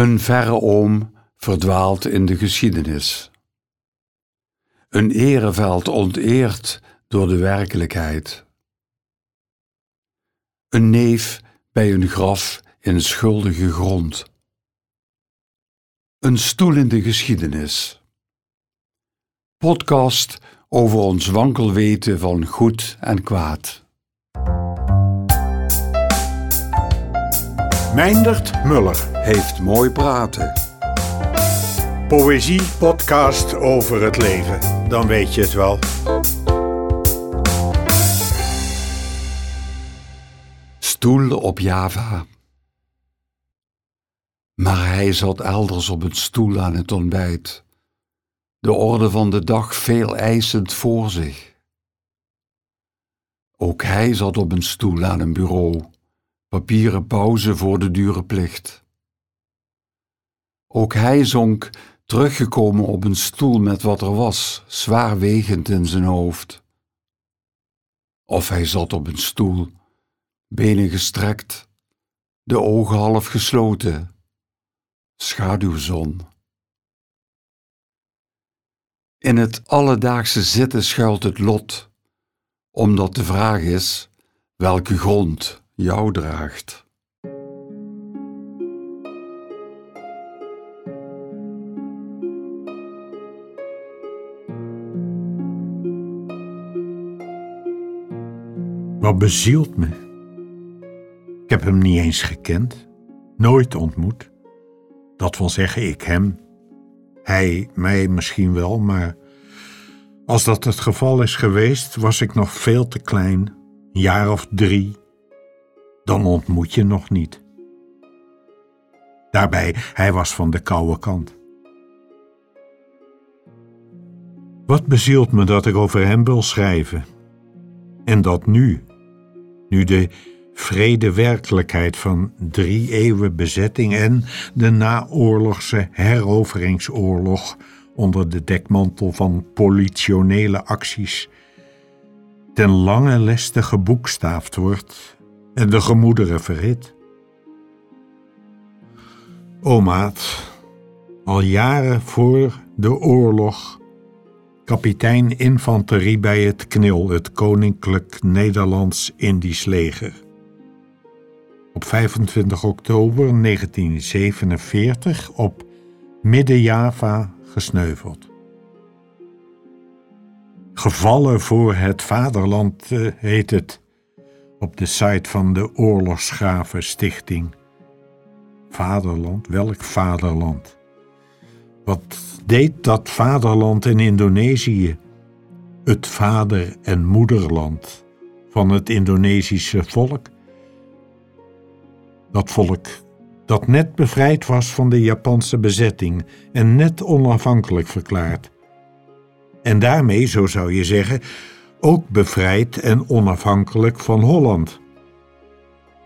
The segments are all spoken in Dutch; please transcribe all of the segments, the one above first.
Een verre oom verdwaalt in de geschiedenis. Een ereveld onteerd door de werkelijkheid. Een neef bij een graf in schuldige grond. Een stoel in de geschiedenis. Podcast over ons wankelweten van goed en kwaad. Meindert Muller. Heeft mooi praten. Poëzie podcast over het leven. Dan weet je het wel. Stoel op Java. Maar hij zat elders op een stoel aan het ontbijt, de orde van de dag veel eisend voor zich. Ook hij zat op een stoel aan een bureau, papieren pauze voor de dure plicht. Ook hij zonk, teruggekomen op een stoel met wat er was, zwaarwegend in zijn hoofd. Of hij zat op een stoel, benen gestrekt, de ogen half gesloten, schaduwzon. In het alledaagse zitten schuilt het lot, omdat de vraag is welke grond jou draagt. Wat bezielt me. Ik heb hem niet eens gekend, nooit ontmoet. Dat wil zeggen, ik hem. Hij mij misschien wel, maar als dat het geval is geweest, was ik nog veel te klein, een jaar of drie. Dan ontmoet je nog niet. Daarbij, hij was van de koude kant. Wat bezielt me dat ik over hem wil schrijven? En dat nu, nu de vrede werkelijkheid van drie eeuwen bezetting en de naoorlogse heroveringsoorlog onder de dekmantel van politionele acties ten lange leste geboekstaafd wordt en de gemoederen verhit. O maat, al jaren voor de oorlog kapitein infanterie bij het KNIL, het Koninklijk Nederlands Indisch Leger. Op 25 oktober 1947 op Midden-Java gesneuveld. Gevallen voor het vaderland eh, heet het op de site van de Oorlogsgraven Stichting. Vaderland, welk vaderland? Wat deed dat vaderland in Indonesië? Het vader- en moederland van het Indonesische volk? Dat volk dat net bevrijd was van de Japanse bezetting en net onafhankelijk verklaard. En daarmee, zo zou je zeggen, ook bevrijd en onafhankelijk van Holland.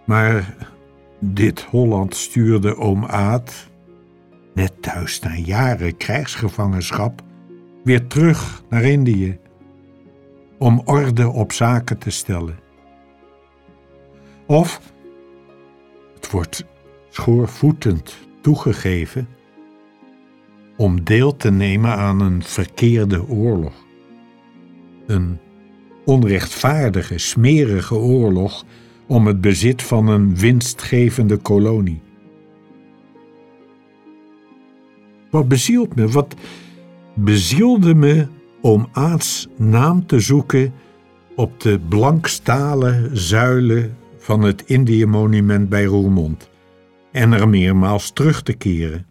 Maar dit Holland stuurde oom Aad, net thuis na jaren krijgsgevangenschap, weer terug naar Indië om orde op zaken te stellen. Of, het wordt schoorvoetend toegegeven, om deel te nemen aan een verkeerde oorlog. Een onrechtvaardige, smerige oorlog om het bezit van een winstgevende kolonie. Wat bezielt me, wat bezielde me om Aats naam te zoeken op de blankstalen zuilen van het Indië-monument bij Roermond en er meermaals terug te keren.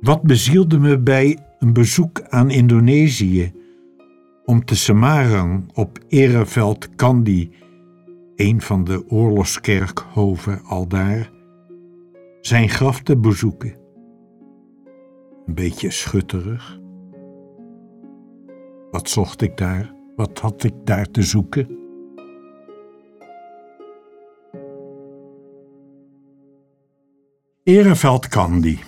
Wat bezielde me bij een bezoek aan Indonesië om te Semarang op Ereveld Kandi, een van de oorlogskerkhoven aldaar, zijn graf te bezoeken. Een beetje schutterig. Wat zocht ik daar? Wat had ik daar te zoeken? Ereveld Kandi.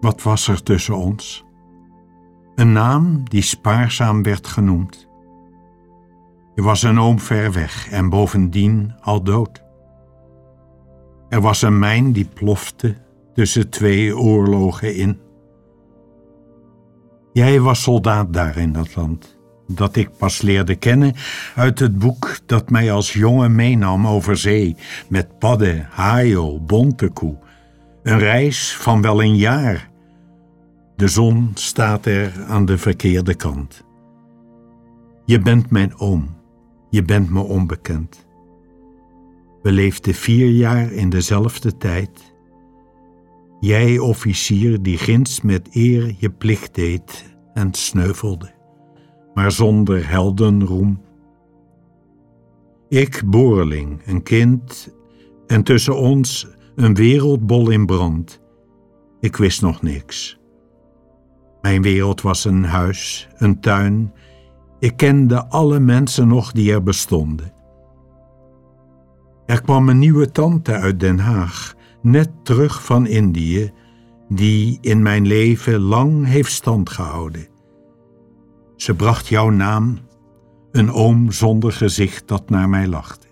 Wat was er tussen ons? Een naam die spaarzaam werd genoemd. Je was een oom ver weg en bovendien al dood. Er was een mijn die plofte tussen twee oorlogen in. Jij was soldaat daar in dat land, dat ik pas leerde kennen uit het boek dat mij als jongen meenam over zee met padden, haio, bontekoe. Een reis van wel een jaar. De zon staat er aan de verkeerde kant. Je bent mijn oom, je bent me onbekend. We leefden vier jaar in dezelfde tijd. Jij, officier, die ginds met eer je plicht deed en sneuvelde, maar zonder heldenroem. Ik, boerling, een kind, en tussen ons een wereldbol in brand. Ik wist nog niks. Mijn wereld was een huis, een tuin. Ik kende alle mensen nog die er bestonden. Er kwam een nieuwe tante uit Den Haag, net terug van Indië, die in mijn leven lang heeft stand gehouden. Ze bracht jouw naam, een oom zonder gezicht dat naar mij lachte.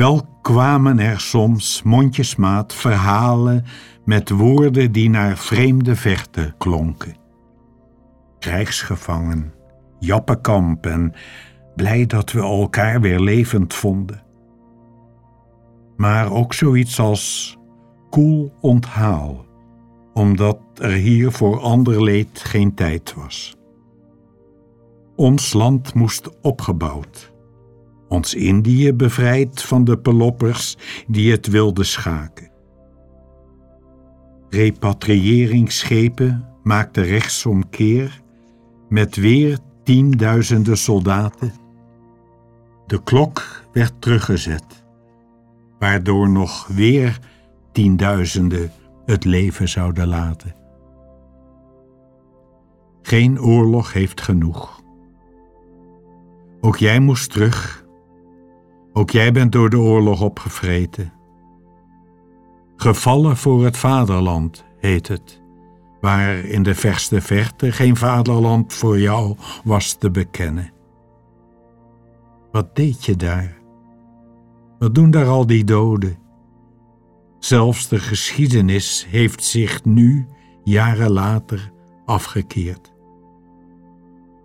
Wel kwamen er soms mondjesmaat verhalen met woorden die naar vreemde vechten klonken. Krijgsgevangen, Jappenkamp en blij dat we elkaar weer levend vonden. Maar ook zoiets als koel onthaal, omdat er hier voor ander leed geen tijd was. Ons land moest opgebouwd, ons Indië bevrijd van de peloppers die het wilden schaken. Repatriëringsschepen maakten rechtsomkeer met weer tienduizenden soldaten. De klok werd teruggezet, waardoor nog weer tienduizenden het leven zouden laten. Geen oorlog heeft genoeg. Ook jij moest terug. Ook jij bent door de oorlog opgevreten. Gevallen voor het vaderland heet het, waar in de verste verte geen vaderland voor jou was te bekennen. Wat deed je daar? Wat doen daar al die doden? Zelfs de geschiedenis heeft zich nu, jaren later, afgekeerd.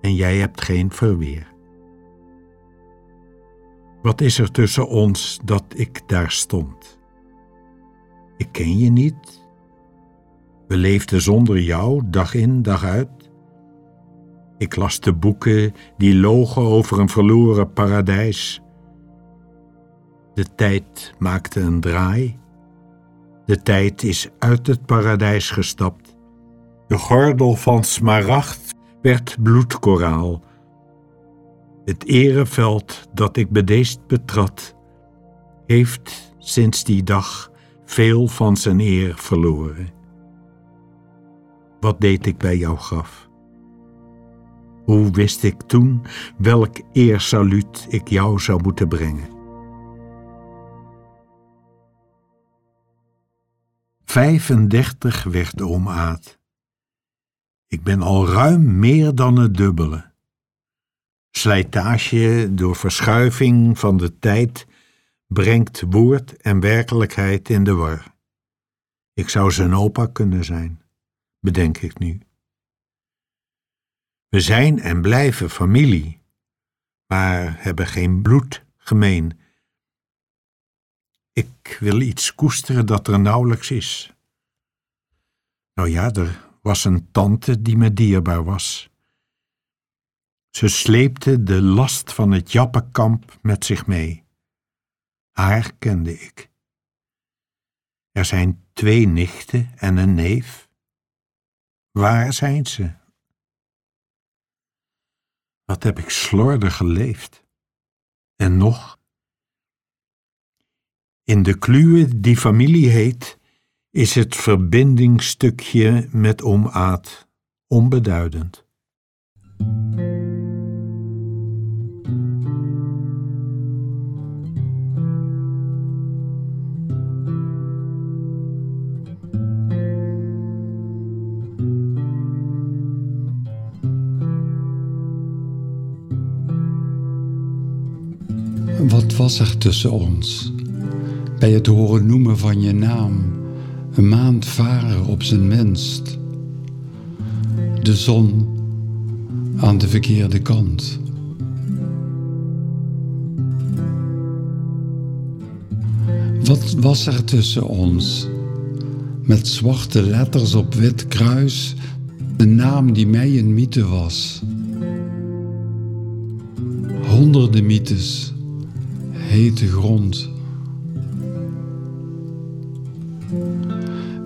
En jij hebt geen verweer. Wat is er tussen ons dat ik daar stond? Ik ken je niet. We leefden zonder jou, dag in, dag uit. Ik las de boeken die logen over een verloren paradijs. De tijd maakte een draai. De tijd is uit het paradijs gestapt. De gordel van smaragd werd bloedkoraal. Het ereveld dat ik bedeesd betrad, heeft sinds die dag veel van zijn eer verloren. Wat deed ik bij jouw graf? Hoe wist ik toen welk eersaluut ik jou zou moeten brengen? 35 werd oom Aad. Ik ben al ruim meer dan het dubbele. Slijtage door verschuiving van de tijd brengt woord en werkelijkheid in de war. Ik zou zijn opa kunnen zijn, bedenk ik nu. We zijn en blijven familie, maar hebben geen bloed gemeen. Ik wil iets koesteren dat er nauwelijks is. Nou ja, er was een tante die me dierbaar was. Ze sleepte de last van het Jappenkamp met zich mee. Haar kende ik. Er zijn twee nichten en een neef. Waar zijn ze? Wat heb ik slordig geleefd. En nog? In de kluwe die familie heet, is het verbindingstukje met oom Aad onbeduidend. Wat was er tussen ons? Bij het horen noemen van je naam, een maand varen op zijn minst. De zon aan de verkeerde kant. Wat was er tussen ons? Met zwarte letters op wit kruis, de naam die mij een mythe was. Honderden mythes, hete grond.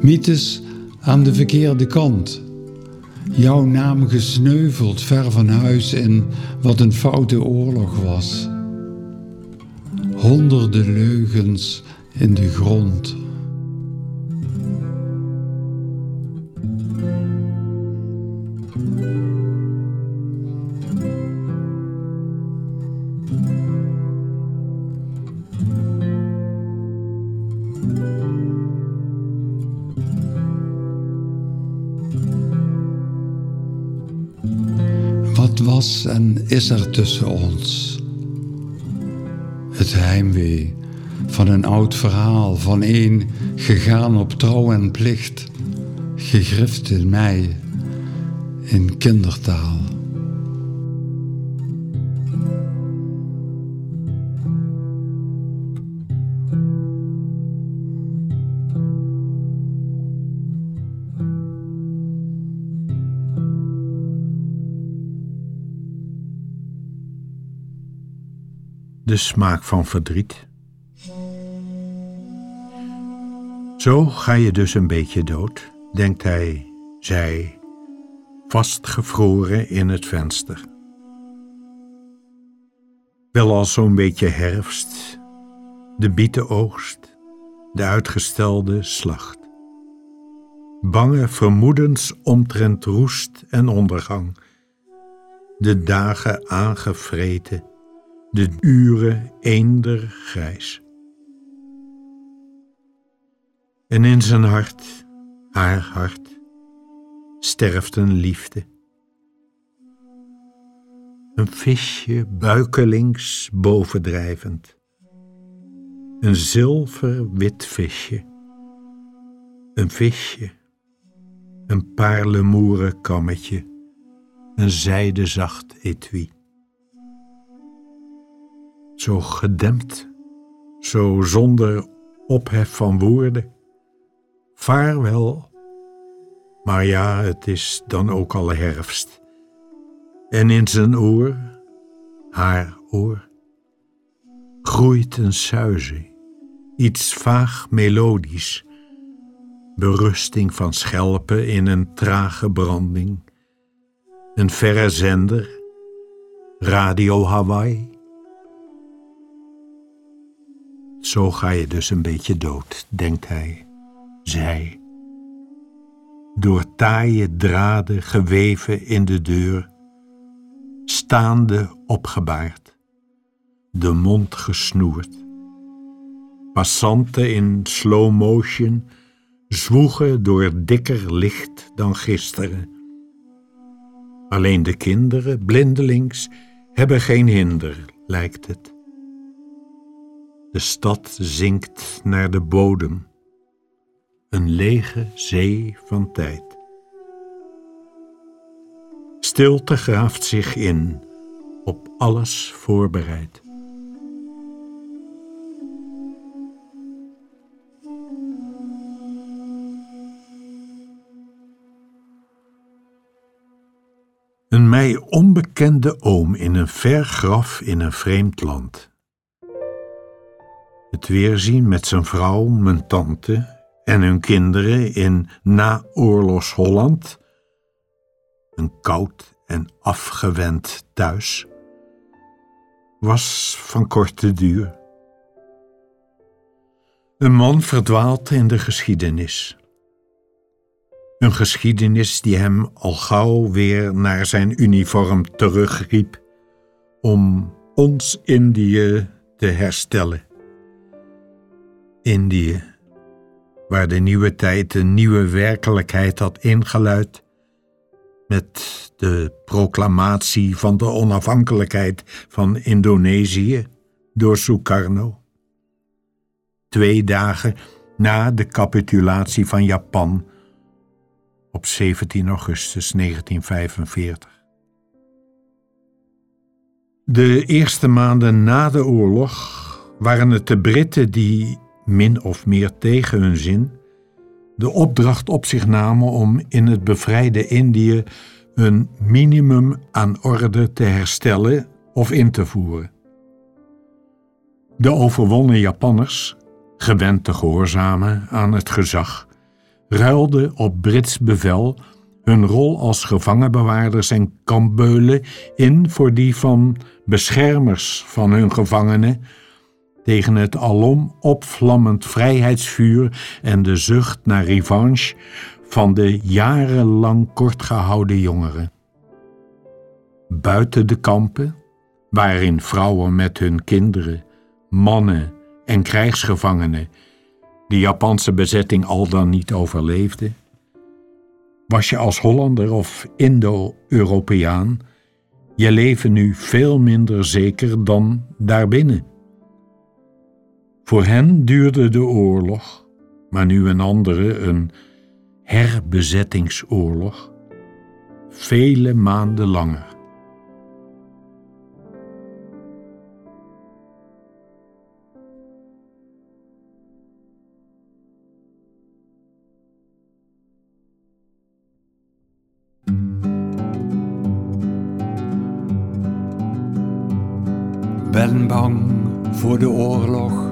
Mythes aan de verkeerde kant. Jouw naam gesneuveld ver van huis in wat een foute oorlog was. Honderden leugens in de grond. Was en is er tussen ons? Het heimwee van een oud verhaal van een gegaan op trouw en plicht, gegrift in mij in kindertaal. De smaak van verdriet. Zo ga je dus een beetje dood, denkt hij, zij, vastgevroren in het venster. Wel al zo'n beetje herfst, de bietenoogst, de uitgestelde slacht. Bange vermoedens omtrent roest en ondergang, de dagen aangevreten, de uren eender grijs. En in zijn hart, haar hart, sterft een liefde. Een visje buikelings bovendrijvend. Een zilver-wit visje. Een visje. Een paarlemoeren kammetje. Een zijdezacht etui. Zo gedempt, zo zonder ophef van woorden Vaarwel. Maar ja, het is dan ook al herfst. En in zijn oor, haar oor, groeit een suize, iets vaag melodisch, berusting van schelpen in een trage branding, een verre zender, Radio Hawaii. Zo ga je dus een beetje dood, denkt hij zij. Door taaie draden geweven in de deur, staande opgebaard, de mond gesnoerd. Passanten in slow motion zwoegen door dikker licht dan gisteren. Alleen de kinderen, blindelings, hebben geen hinder, lijkt het. De stad zinkt naar de bodem een lege zee van tijd. Stilte graaft zich in, op alles voorbereid. Een mij onbekende oom in een ver graf in een vreemd land. Het weerzien met zijn vrouw, mijn tante en hun kinderen in naoorlogs Holland, een koud en afgewend thuis, was van korte duur. Een man verdwaalt in de geschiedenis. Een geschiedenis die hem al gauw weer naar zijn uniform terugriep om ons Indië te herstellen. Indië waar de nieuwe tijd een nieuwe werkelijkheid had ingeluid, met de proclamatie van de onafhankelijkheid van Indonesië, door Sukarno. Twee dagen na de capitulatie van Japan op 17 augustus 1945. De eerste maanden na de oorlog waren het de Britten die, min of meer tegen hun zin, de opdracht op zich namen om in het bevrijde Indië een minimum aan orde te herstellen of in te voeren. De overwonnen Japanners, gewend te gehoorzamen aan het gezag, ruilden op Brits bevel hun rol als gevangenbewaarders en kampbeulen in voor die van beschermers van hun gevangenen tegen het alom opvlammend vrijheidsvuur en de zucht naar revanche van de jarenlang kortgehouden jongeren. Buiten de kampen, waarin vrouwen met hun kinderen, mannen en krijgsgevangenen de Japanse bezetting al dan niet overleefden, was je als Hollander of Indo-Europeaan je leven nu veel minder zeker dan daarbinnen. Voor hen duurde de oorlog, maar nu een andere, een herbezettingsoorlog, vele maanden langer. Ben bang voor de oorlog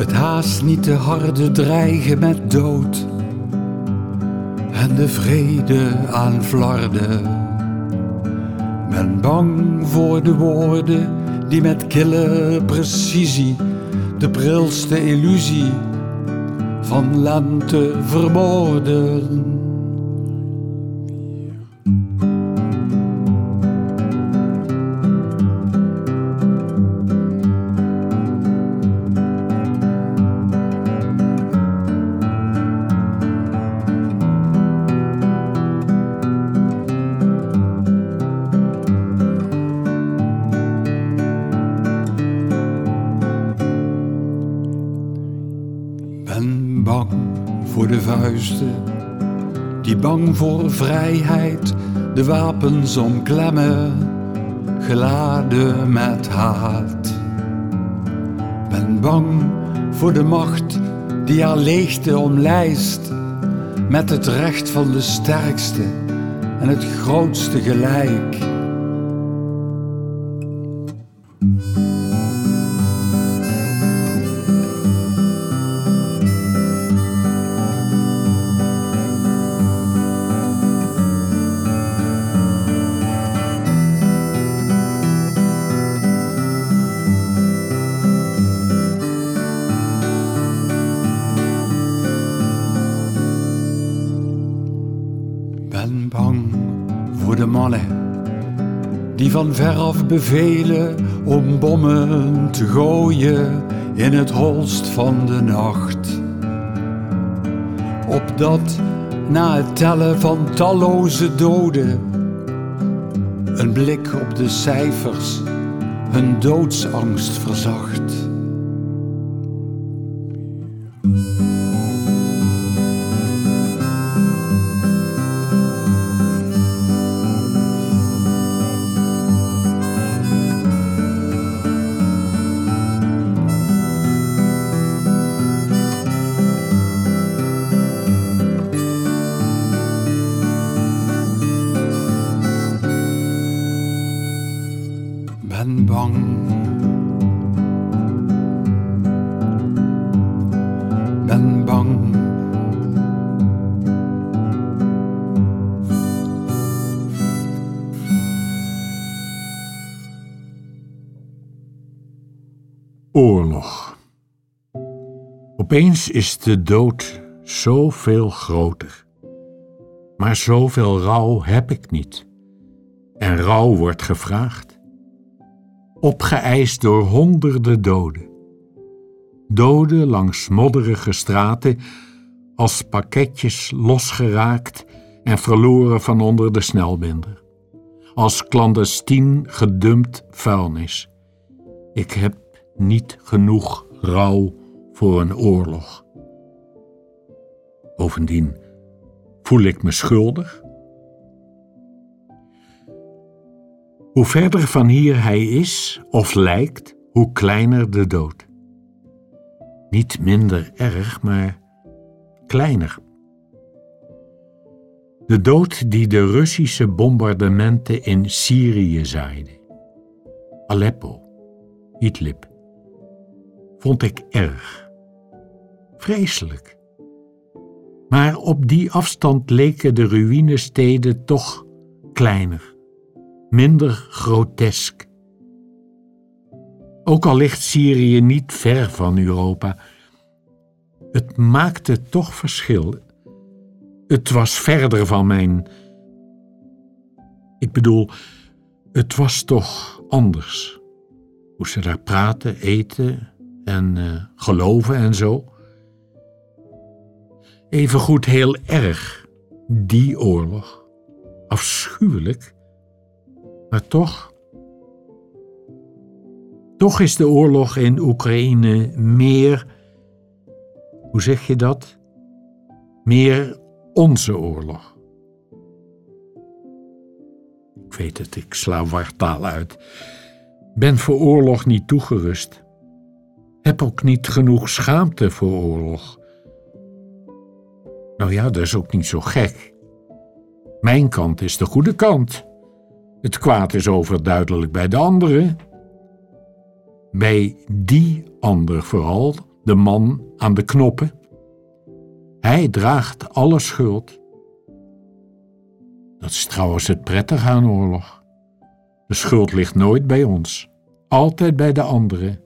het haast niet te harde dreigen met dood en de vrede aan flarden. Ben bang voor de woorden die met kille precisie de prilste illusie van lente vermoorden. Die bang voor vrijheid de wapens omklemmen, geladen met haat. Ben bang voor de macht die haar leegte omlijst, met het recht van de sterkste en het grootste gelijk. Die van veraf bevelen om bommen te gooien in het holst van de nacht. Opdat na het tellen van talloze doden een blik op de cijfers hun doodsangst verzacht. Opeens is de dood zoveel groter. Maar zoveel rouw heb ik niet. En rouw wordt gevraagd. Opgeëist door honderden doden. Doden langs modderige straten, als pakketjes losgeraakt en verloren van onder de snelbinder. Als clandestien gedumpt vuilnis. Ik heb niet genoeg rouw voor een oorlog. Bovendien voel ik me schuldig. Hoe verder van hier hij is of lijkt, hoe kleiner de dood. Niet minder erg, maar kleiner. De dood die de Russische bombardementen in Syrië zaaiden. Aleppo, Idlib, vond ik erg. Vreselijk. Maar op die afstand leken de ruïnesteden toch kleiner, minder grotesk. Ook al ligt Syrië niet ver van Europa, het maakte toch verschil. Het was verder van mijn. Ik bedoel, het was toch anders. Hoe ze daar praten, eten en uh, geloven en zo. Evengoed heel erg, die oorlog. Afschuwelijk. Maar toch. Toch is de oorlog in Oekraïne meer. Hoe zeg je dat? Meer onze oorlog. Ik weet het, ik sla wartaal uit. Ben voor oorlog niet toegerust. Heb ook niet genoeg schaamte voor oorlog. Nou ja, dat is ook niet zo gek. Mijn kant is de goede kant. Het kwaad is overduidelijk bij de anderen. Bij die ander vooral, de man aan de knoppen. Hij draagt alle schuld. Dat is trouwens het prettige aan oorlog. De schuld ligt nooit bij ons, altijd bij de anderen.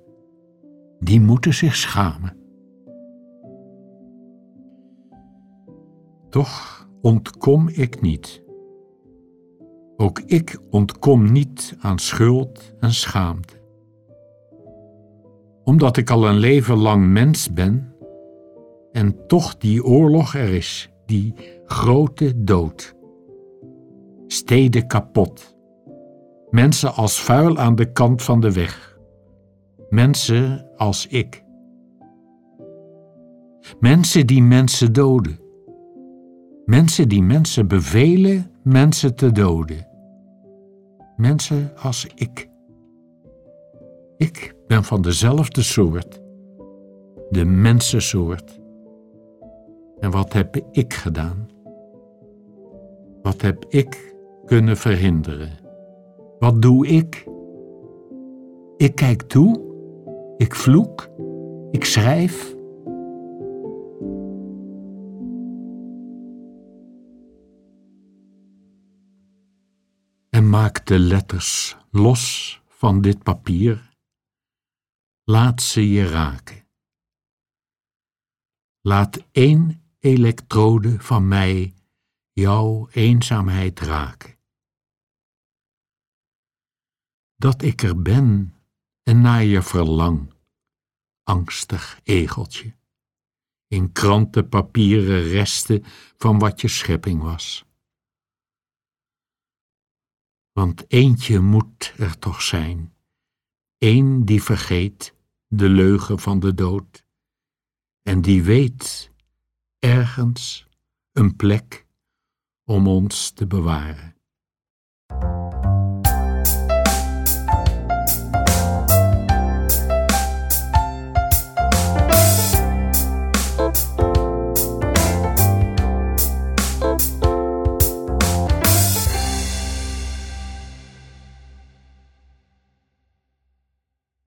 Die moeten zich schamen. Toch ontkom ik niet. Ook ik ontkom niet aan schuld en schaamte. Omdat ik al een leven lang mens ben en toch die oorlog er is, die grote dood. Steden kapot. Mensen als vuil aan de kant van de weg. Mensen als ik. Mensen die mensen doden. Mensen die mensen bevelen mensen te doden. Mensen als ik. Ik ben van dezelfde soort. De mensensoort. En wat heb ik gedaan? Wat heb ik kunnen verhinderen? Wat doe ik? Ik kijk toe, ik vloek, ik schrijf. De letters los van dit papier. Laat ze je raken. Laat één elektrode van mij jouw eenzaamheid raken. Dat ik er ben en naar je verlang, angstig egeltje, in krantenpapieren resten van wat je schepping was. Want eentje moet er toch zijn, één die vergeet de leugen van de dood en die weet ergens een plek om ons te bewaren.